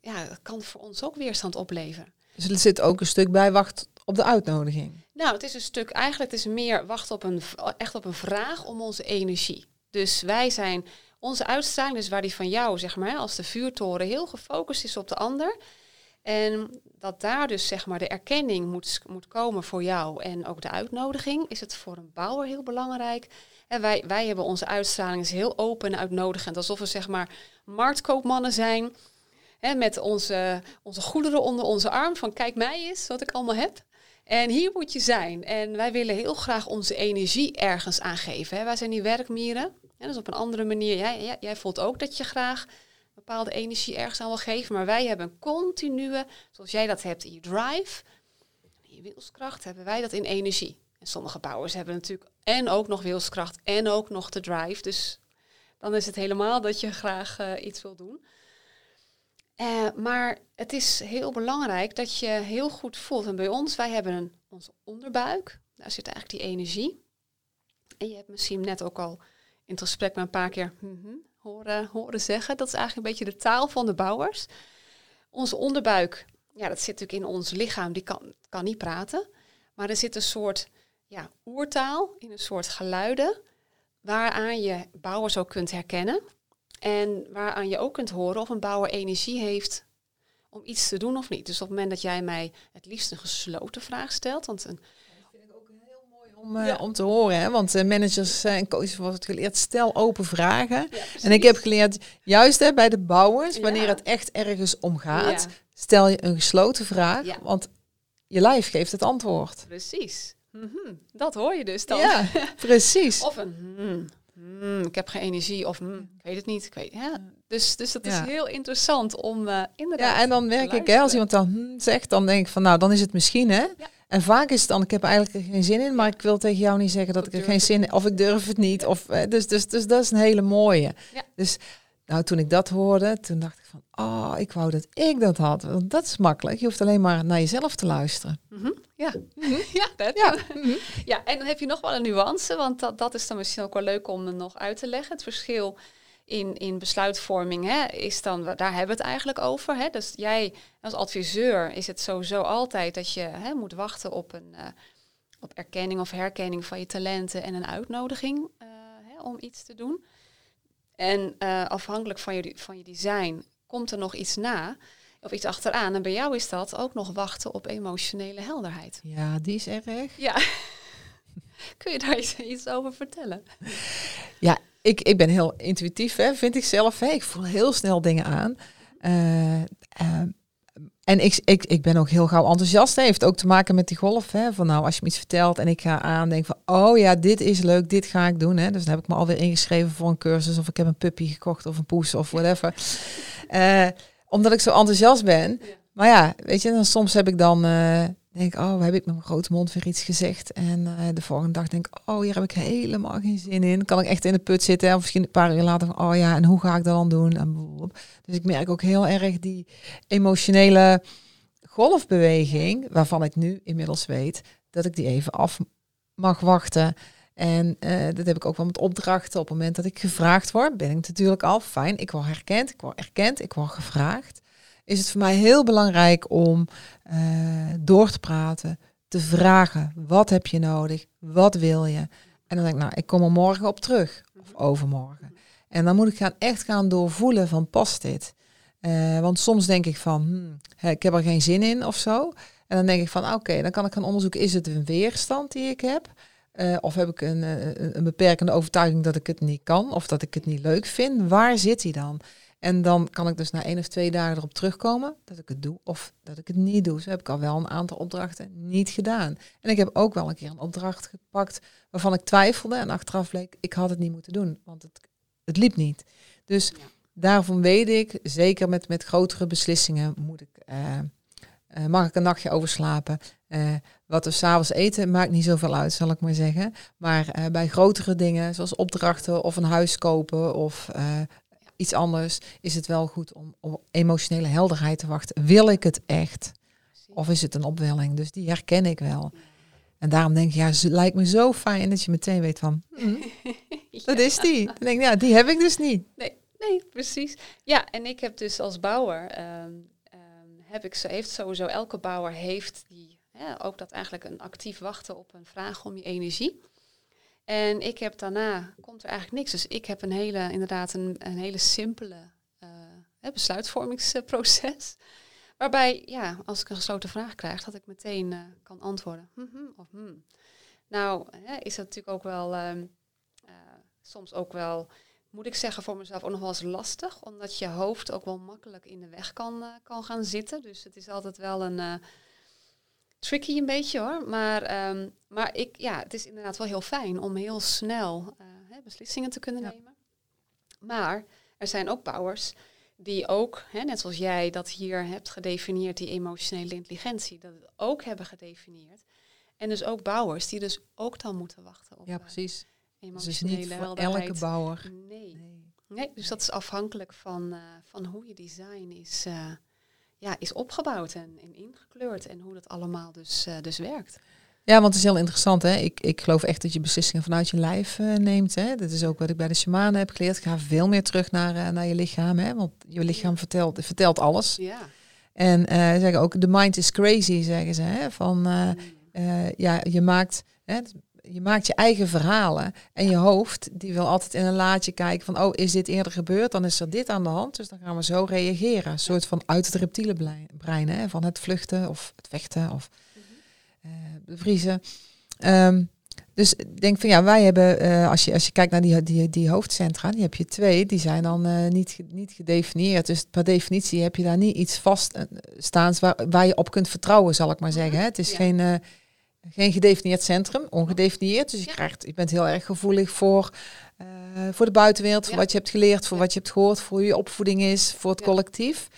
Ja, dat kan voor ons ook weerstand opleveren. Dus er zit ook een stuk bij wacht op de uitnodiging. Nou, het is een stuk, eigenlijk het is meer wachten op een, echt op een vraag om onze energie. Dus wij zijn, onze uitstraling, dus waar die van jou, zeg maar, als de vuurtoren heel gefocust is op de ander. En dat daar dus, zeg maar, de erkenning moet, moet komen voor jou en ook de uitnodiging, is het voor een bouwer heel belangrijk. Wij, wij hebben onze uitstraling is heel open en uitnodigend, alsof we, zeg maar, marktkoopmannen zijn. Hè, met onze, onze goederen onder onze arm, van kijk mij eens wat ik allemaal heb. En hier moet je zijn. En wij willen heel graag onze energie ergens aangeven. Hè. Wij zijn die werkmieren. Ja, dus op een andere manier. Jij, jij, voelt ook dat je graag bepaalde energie ergens aan wil geven. Maar wij hebben een continue, zoals jij dat hebt in je drive, je wilskracht, hebben wij dat in energie. Sommige bouwers hebben natuurlijk en ook nog wilskracht en ook nog de drive. Dus dan is het helemaal dat je graag eh, iets wil doen. Eh, maar het is heel belangrijk dat je heel goed voelt. En bij ons, wij hebben een, onze onderbuik. Daar zit eigenlijk die energie. En je hebt misschien net ook al in het gesprek maar een paar keer mhm horen, horen zeggen. Dat is eigenlijk een beetje de taal van de bouwers. Onze onderbuik, ja, dat zit natuurlijk in ons lichaam. Die kan, kan niet praten. Maar er zit een soort ja, oertaal in een soort geluiden. Waaraan je bouwers ook kunt herkennen. En waaraan je ook kunt horen of een bouwer energie heeft om iets te doen of niet. Dus op het moment dat jij mij het liefst een gesloten vraag stelt, want een, Om, eh, Ja. om te horen, hè? want eh, managers eh, en coaches wordt geleerd, stel open vragen. Ja, En ik heb geleerd, juist hè, bij de bouwers, Ja. wanneer het echt ergens om gaat, stel je een gesloten vraag, want je lijf geeft het antwoord. Precies. Mhm. Dat hoor je dus dan. Ja, precies. Of een hmm, hmm, ik heb geen energie of hmm, ik weet het niet. Ik weet, ja. dus, dus dat is heel interessant om eh inderdaad. Ja, en dan werk te ik, hè, als iemand dan hm, zegt, dan denk ik van, nou, dan is het misschien, hè. Ja. En vaak is het dan, ik heb eigenlijk er geen zin in, maar ik wil tegen jou niet zeggen dat ik er geen zin in of ik durf het niet. Of, eh, dus, dus, dus dat is een hele mooie. Dus nou, toen ik dat hoorde, toen dacht ik van, oh, ik wou dat ik dat had. Want dat is makkelijk. Je hoeft alleen maar naar jezelf te luisteren. Mhm, Ja. ja, dat. Ja. ja, en dan heb je nog wel een nuance, want dat, dat is dan misschien ook wel leuk om er nog uit te leggen. Het verschil in, in besluitvorming hè, is dan, daar hebben we het eigenlijk over. Hè. Dus jij als adviseur is het sowieso altijd dat je hè, moet wachten op een eh, op erkenning of herkenning van je talenten en een uitnodiging eh, hè, om iets te doen. En eh, afhankelijk van je, van je design komt er nog iets na of iets achteraan. En bij jou is dat ook nog wachten op emotionele helderheid. Ja, die is erg. Ja. Kun je daar iets, over vertellen? Ja, ik, ik ben heel intuïtief, hè, vind ik zelf. Hè. Ik voel heel snel dingen aan. Eh, eh, en ik, ik, ik ben ook heel gauw enthousiast. Hè. Heeft ook te maken met die golf. Hè. Van nou, als je me iets vertelt en ik ga aan, denk van, oh ja, dit is leuk, dit ga ik doen. Hè. Dus dan heb ik me alweer ingeschreven voor een cursus of ik heb een puppy gekocht of een poes of whatever. Eh, omdat ik zo enthousiast ben. Ja. Maar ja, weet je, dan soms heb ik dan, eh, denk oh, heb ik met mijn grote mond weer iets gezegd. En eh, de volgende dag denk ik, oh, hier heb ik helemaal geen zin in. Kan ik echt in de put zitten. Of misschien een paar uur later van, oh ja, en hoe ga ik dat dan doen? En dus ik merk ook heel erg die emotionele golfbeweging, waarvan ik nu inmiddels weet dat ik die even af mag wachten. En eh, dat heb ik ook wel met opdrachten. Op het moment dat ik gevraagd word, ben ik natuurlijk al fijn. Ik word herkend, ik word erkend, ik word gevraagd. Is het voor mij heel belangrijk om eh, door te praten, te vragen. Wat heb je nodig? Wat wil je? En dan denk ik, nou, ik kom er morgen op terug. of overmorgen. En dan moet ik gaan, echt gaan doorvoelen van past dit? Uh, want soms denk ik van, hmm, ik heb er geen zin in of zo. En dan denk ik van, oké, dan kan ik gaan onderzoeken, is het een weerstand die ik heb? Uh, of heb ik een, een, een, beperkende overtuiging dat ik het niet kan of dat ik het niet leuk vind? Waar zit die dan? En dan kan ik dus na één of twee dagen erop terugkomen dat ik het doe of dat ik het niet doe. Zo heb ik al wel een aantal opdrachten niet gedaan. En ik heb ook wel een keer een opdracht gepakt waarvan ik twijfelde en achteraf bleek, ik had het niet moeten doen, want het, het liep niet. Dus daarvan weet ik, zeker met, met grotere beslissingen, moet ik, uh, uh, mag ik een nachtje overslapen. Uh, wat we s'avonds eten maakt niet zoveel uit, zal ik maar zeggen. Maar bij grotere dingen, zoals opdrachten of een huis kopen of iets anders, is het wel goed om, om emotionele helderheid te wachten. Wil ik het echt? Of is het een opwelling? Dus die herken ik wel. En daarom denk ik, ja, het lijkt me zo fijn dat je meteen weet van, hm, dat is die. Dan denk ik, ja, die heb ik dus niet. Nee, nee, precies. Ja, en ik heb dus als bouwer, um, heb ik, heeft sowieso, elke bouwer heeft die, ook dat eigenlijk een actief wachten op een vraag om je energie. En ik heb daarna, komt er eigenlijk niks. Dus ik heb een hele, inderdaad een, een hele simpele uh, besluitvormingsproces. Waarbij, ja, als ik een gesloten vraag krijg, dat ik meteen uh, kan antwoorden. Mm -hmm, of hmm. Nou, hè, is dat natuurlijk ook wel, um, uh, soms ook wel, moet ik zeggen, voor mezelf ook nog wel eens lastig. Omdat je hoofd ook wel makkelijk in de weg kan, kan gaan zitten. Dus het is altijd wel een tricky een beetje hoor. Maar, um, maar ik, ja, het is inderdaad wel heel fijn om heel snel uh, hè, beslissingen te kunnen nemen. Maar er zijn ook bouwers die ook, hè, net zoals jij dat hier hebt gedefinieerd, die emotionele intelligentie, dat het ook hebben gedefinieerd. En dus ook bouwers die dus ook dan moeten wachten op ja, precies. Emotionele dus niet voor elke bouwer. Nee. nee. nee. dus dat is afhankelijk van, uh, van hoe je design is. Uh, ja, is opgebouwd en, en ingekleurd en hoe dat allemaal dus, uh, dus werkt. Ja, want het is heel interessant. Hè? Ik, ik geloof echt dat je beslissingen vanuit je lijf neemt. Hè? Dat is ook wat ik bij de shamanen heb geleerd. Ga veel meer terug naar, naar je lichaam. Hè? Want je lichaam vertelt, vertelt alles. Ja. En zeggen ook, de mind is crazy, zeggen ze. Hè? Van, ja, je maakt... Hè, je maakt je eigen verhalen. En je hoofd, die wil altijd in een laadje kijken van, oh, is dit eerder gebeurd? Dan is er dit aan de hand. Dus dan gaan we zo reageren. Een soort van uit het reptiele brein, hè? van het vluchten of het vechten of uh, bevriezen. Um, dus ik denk van ja, wij hebben, uh, als, je, als je kijkt naar die, die, die hoofdcentra, die heb je twee, die zijn dan uh, niet, niet gedefinieerd. Dus per definitie heb je daar niet iets vaststaans waar, waar je op kunt vertrouwen, zal ik maar zeggen. Hè? Het is geen geen gedefinieerd centrum, ongedefinieerd. Dus je, krijgt, je bent heel erg gevoelig voor, uh, voor de buitenwereld, voor wat je hebt geleerd, voor wat je hebt gehoord, voor je opvoeding is, voor het collectief.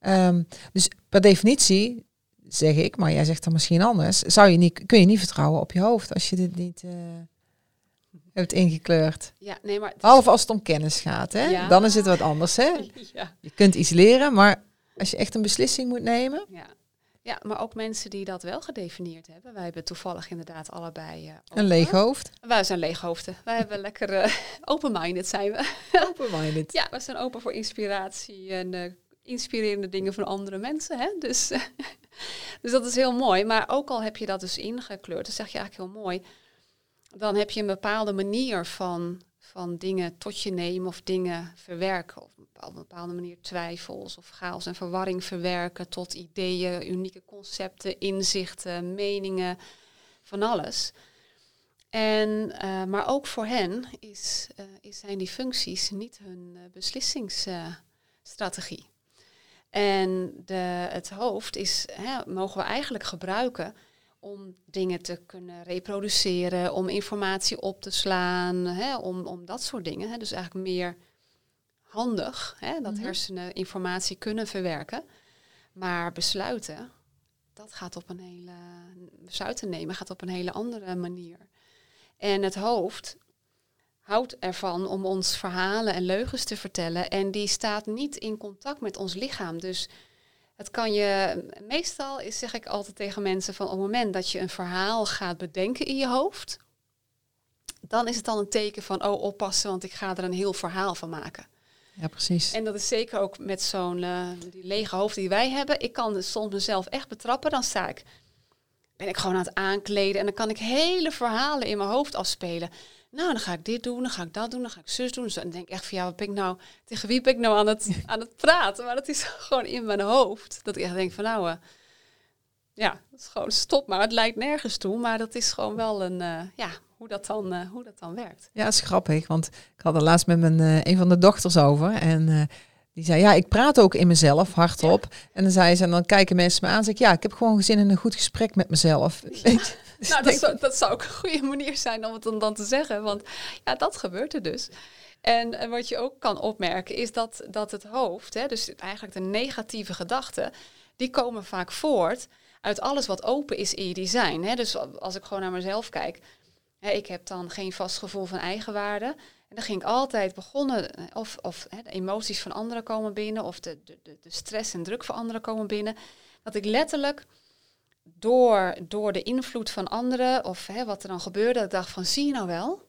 Um, dus per definitie zeg ik, maar jij zegt dan misschien anders, zou je niet, kun je niet vertrouwen op je hoofd als je dit niet uh, hebt ingekleurd. Ja, nee, maar Half als het om kennis gaat, hè? Dan is het wat anders. Hè? Ja. Je kunt iets leren, maar als je echt een beslissing moet nemen. Ja. Ja, maar ook mensen die dat wel gedefinieerd hebben. Wij hebben toevallig inderdaad allebei... Uh, een leeg hoofd? Wij zijn leeghoofden. Wij hebben lekker uh, open-minded zijn we. Open-minded. ja, we zijn open voor inspiratie en uh, inspirerende dingen van andere mensen. Hè? Dus, dus dat is heel mooi. Maar ook al heb je dat dus ingekleurd, dat zeg je eigenlijk heel mooi. Dan heb je een bepaalde manier van, van dingen tot je nemen of dingen verwerken. Of op een bepaalde manier twijfels of chaos en verwarring verwerken tot ideeën, unieke concepten, inzichten, meningen, van alles. En, uh, maar ook voor hen is, uh, is, zijn die functies niet hun uh, beslissingsstrategie. en de, het hoofd is, hè, mogen we eigenlijk gebruiken om dingen te kunnen reproduceren, om informatie op te slaan, hè, om, om dat soort dingen. Hè. Dus eigenlijk meer handig hè, dat mhm. hersenen informatie kunnen verwerken. Maar besluiten, dat gaat op een hele. Besluiten nemen gaat op een hele andere manier. En het hoofd houdt ervan om ons verhalen en leugens te vertellen. En die staat niet in contact met ons lichaam. Dus het kan je. Meestal is, zeg ik altijd tegen mensen van op het moment dat je een verhaal gaat bedenken in je hoofd. Dan is het dan een teken van, oh oppassen, want ik ga er een heel verhaal van maken. Ja, precies. En dat is zeker ook met zo'n uh, die lege hoofd die wij hebben. Ik kan dus soms mezelf echt betrappen. Dan sta ik, ben ik gewoon aan het aankleden. En dan kan ik hele verhalen in mijn hoofd afspelen. Nou, dan ga ik dit doen, dan ga ik dat doen, dan ga ik zus doen. Dus dan denk ik echt van ja, wat ben ik nou, tegen wie ben ik nou aan het, aan het praten? Maar dat is gewoon in mijn hoofd. Dat ik echt denk van nou, uh, ja, dat is gewoon stop maar. Het lijkt nergens toe, maar dat is gewoon wel een, uh, ja, hoe dat, dan, uh, hoe dat dan werkt. Ja, dat is grappig, want ik had er laatst met mijn, een van de dochters over en die zei, ja, ik praat ook in mezelf hardop. En dan zei ze, en dan kijken mensen me aan, zeg ik, ja, ik heb gewoon gezin in een goed gesprek met mezelf. nou, dat zou, dat zou ook een goede manier zijn om het dan, dan te zeggen, want ja, dat gebeurt er dus. En, wat je ook kan opmerken is dat, dat het hoofd, hè, dus eigenlijk de negatieve gedachten, die komen vaak voort uit alles wat open is in je design. Hè. Dus als ik gewoon naar mezelf kijk, hè, ik heb dan geen vast gevoel van eigenwaarde. En dan ging ik altijd begonnen, of, of hè, de emoties van anderen komen binnen, of de, de, de stress en druk van anderen komen binnen. Dat ik letterlijk door, door de invloed van anderen, of hè, wat er dan gebeurde, dat ik dacht van zie je nou wel,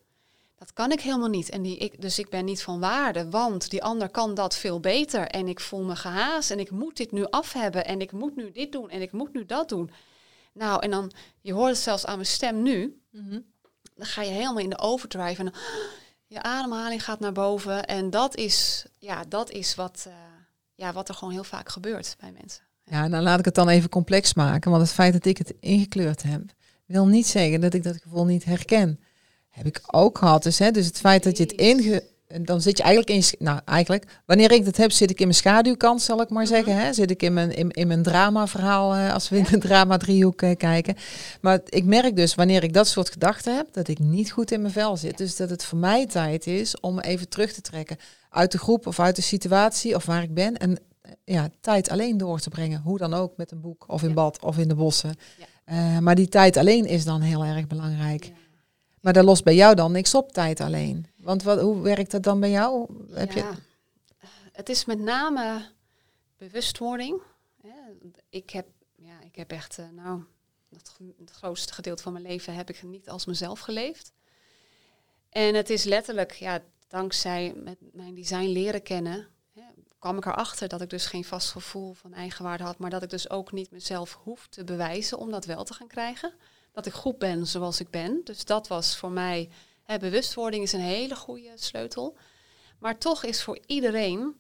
dat kan ik helemaal niet. En die, ik, dus ik ben niet van waarde, want die ander kan dat veel beter. En ik voel me gehaast en ik moet dit nu af hebben en ik moet nu dit doen en ik moet nu dat doen. Nou, en dan, je hoort het zelfs aan mijn stem nu, mhm. dan ga je helemaal in de overdrive en je ademhaling gaat naar boven. En dat is, ja, dat is wat, uh, ja, wat er gewoon heel vaak gebeurt bij mensen. Ja, dan laat ik het dan even complex maken. Want het feit dat ik het ingekleurd heb, wil niet zeggen dat ik dat gevoel niet herken. Heb ik ook gehad. Dus, hè, dus het feit dat je het inge dan zit je eigenlijk in, nou eigenlijk, wanneer ik dat heb, zit ik in mijn schaduwkant, zal ik maar mhm. zeggen. Hè? Zit ik in mijn, in, in mijn drama-verhaal, als we in de drama-driehoek uh, kijken. Maar ik merk dus, wanneer ik dat soort gedachten heb, dat ik niet goed in mijn vel zit. Dus dat het voor mij tijd is om even terug te trekken uit de groep of uit de situatie of waar ik ben. En eh, ja, tijd alleen door te brengen. Hoe dan ook, met een boek of in bad of in de bossen. Uh, maar die tijd alleen is dan heel erg belangrijk. Maar daar lost bij jou dan niks op, tijd alleen. Want wat, hoe werkt dat dan bij jou? Heb ja. Het is met name bewustwording. Ik heb, ja, ik heb echt, uh, nou, het, grootste gedeelte van mijn leven heb ik niet als mezelf geleefd. En het is letterlijk, ja, dankzij met mijn design leren kennen, kwam ik erachter dat ik dus geen vast gevoel van eigenwaarde had, maar dat ik dus ook niet mezelf hoef te bewijzen om dat wel te gaan krijgen. Dat ik goed ben zoals ik ben. Dus dat was voor mij bewustwording is een hele goede sleutel. Maar toch is voor iedereen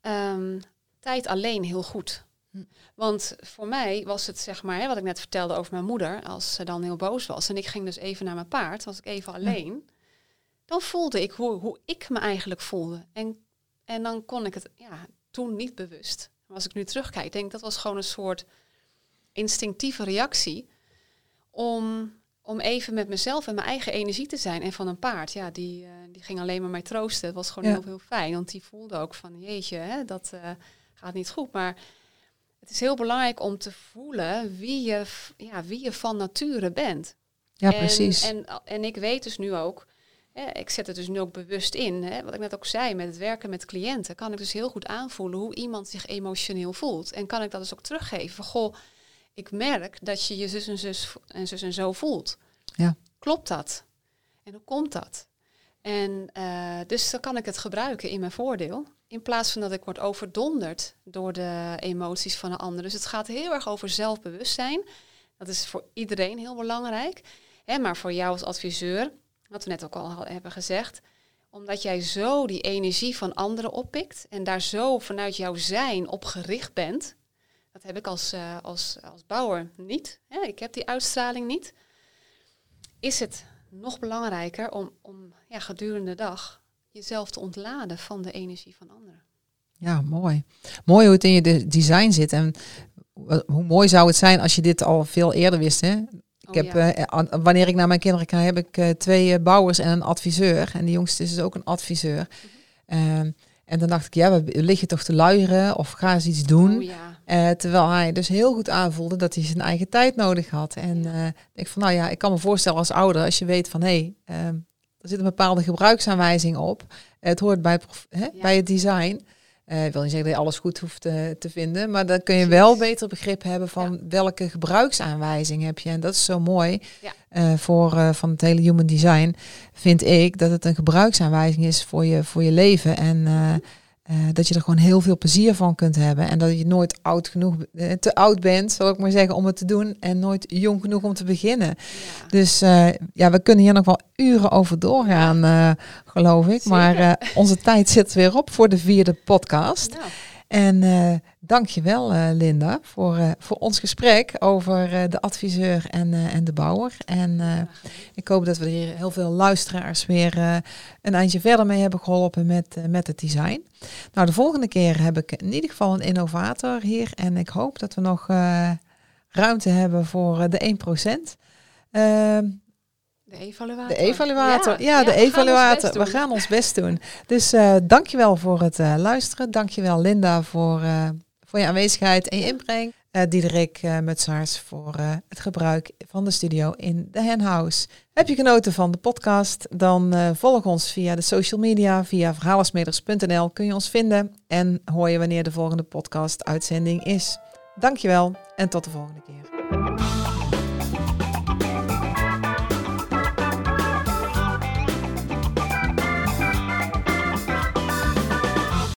ehm, tijd alleen heel goed. Hm. Want voor mij was het, zeg maar, hè, wat ik net vertelde over mijn moeder, als ze dan heel boos was en ik ging dus even naar mijn paard, was ik even alleen, dan voelde ik hoe, hoe ik me eigenlijk voelde. En, en dan kon ik het ja, toen niet bewust. Maar als ik nu terugkijk, denk dat was gewoon een soort instinctieve reactie om om even met mezelf en mijn eigen energie te zijn. En van een paard, ja, die, uh, die ging alleen maar mij troosten. Het was gewoon heel, heel fijn, want die voelde ook van, jeetje, hè, dat uh, gaat niet goed. Maar het is heel belangrijk om te voelen wie je, ja, wie je van nature bent. Ja, precies. En, en ik weet dus nu ook, hè, ik zet het dus nu ook bewust in, hè, wat ik net ook zei, met het werken met cliënten, kan ik dus heel goed aanvoelen hoe iemand zich emotioneel voelt. En kan ik dat dus ook teruggeven goh, ik merk dat je je zus en zus en zus en zo voelt. Ja. Klopt dat? En hoe komt dat? En uh, dus dan kan ik het gebruiken in mijn voordeel. In plaats van dat ik word overdonderd door de emoties van een ander. Dus het gaat heel erg over zelfbewustzijn. Dat is voor iedereen heel belangrijk. Hè, maar voor jou als adviseur, wat we net ook al hebben gezegd, omdat jij zo die energie van anderen oppikt en daar zo vanuit jouw zijn op gericht bent, dat heb ik als, uh, als, als bouwer niet. Hè? Ik heb die uitstraling niet. Is het nog belangrijker om, om ja, gedurende de dag jezelf te ontladen van de energie van anderen. Ja, mooi. Mooi hoe het in je design zit. En hoe mooi zou het zijn als je dit al veel eerder wist. Hè? Ik oh, heb, uh, wanneer ik naar mijn kinderen ga, heb ik uh, twee bouwers en een adviseur. En de jongste is dus ook een adviseur. Mm en dan dacht ik, ja, we liggen toch te luieren of ga eens iets doen. Oh, ja. Uh, terwijl hij dus heel goed aanvoelde dat hij zijn eigen tijd nodig had. En uh, ik van, nou ja, ik kan me voorstellen als ouder, als je weet van, hé, hey, uh, er zit een bepaalde gebruiksaanwijzing op. Het hoort bij, hè, bij het design. Uh, ik wil niet zeggen dat je alles goed hoeft te, te vinden, maar dan kun je wel beter begrip hebben van welke gebruiksaanwijzing heb je. En dat is zo mooi ja. voor van het hele human design, vind ik, dat het een gebruiksaanwijzing is voor je, voor je leven. En eh, dat je er gewoon heel veel plezier van kunt hebben. En dat je nooit oud genoeg, eh, te oud bent, zal ik maar zeggen, om het te doen. En nooit jong genoeg om te beginnen. Dus uh, ja, we kunnen hier nog wel uren over doorgaan, geloof ik. Maar onze tijd zit weer op voor de vierde podcast. Nou. En uh, dankjewel uh, Linda voor, uh, voor ons gesprek over de adviseur en, en de bouwer. En ik hoop dat we hier heel veel luisteraars weer een eindje verder mee hebben geholpen met, met het design. Nou, de volgende keer heb ik in ieder geval een innovator hier. En ik hoop dat we nog ruimte hebben voor de 1%. De evaluator. De evaluator. Ja, de evaluator. We gaan ons best doen. Dus uh, dankjewel voor het uh, luisteren. Dankjewel Linda voor, uh, voor je aanwezigheid en je inbreng. Diederik Mutsaars voor het gebruik van de studio in de Henhouse. Heb je genoten van de podcast? Dan volg ons via de social media. Via verhalensmeders.nl kun je ons vinden. En hoor je wanneer de volgende podcast uitzending is. Dankjewel en tot de volgende keer.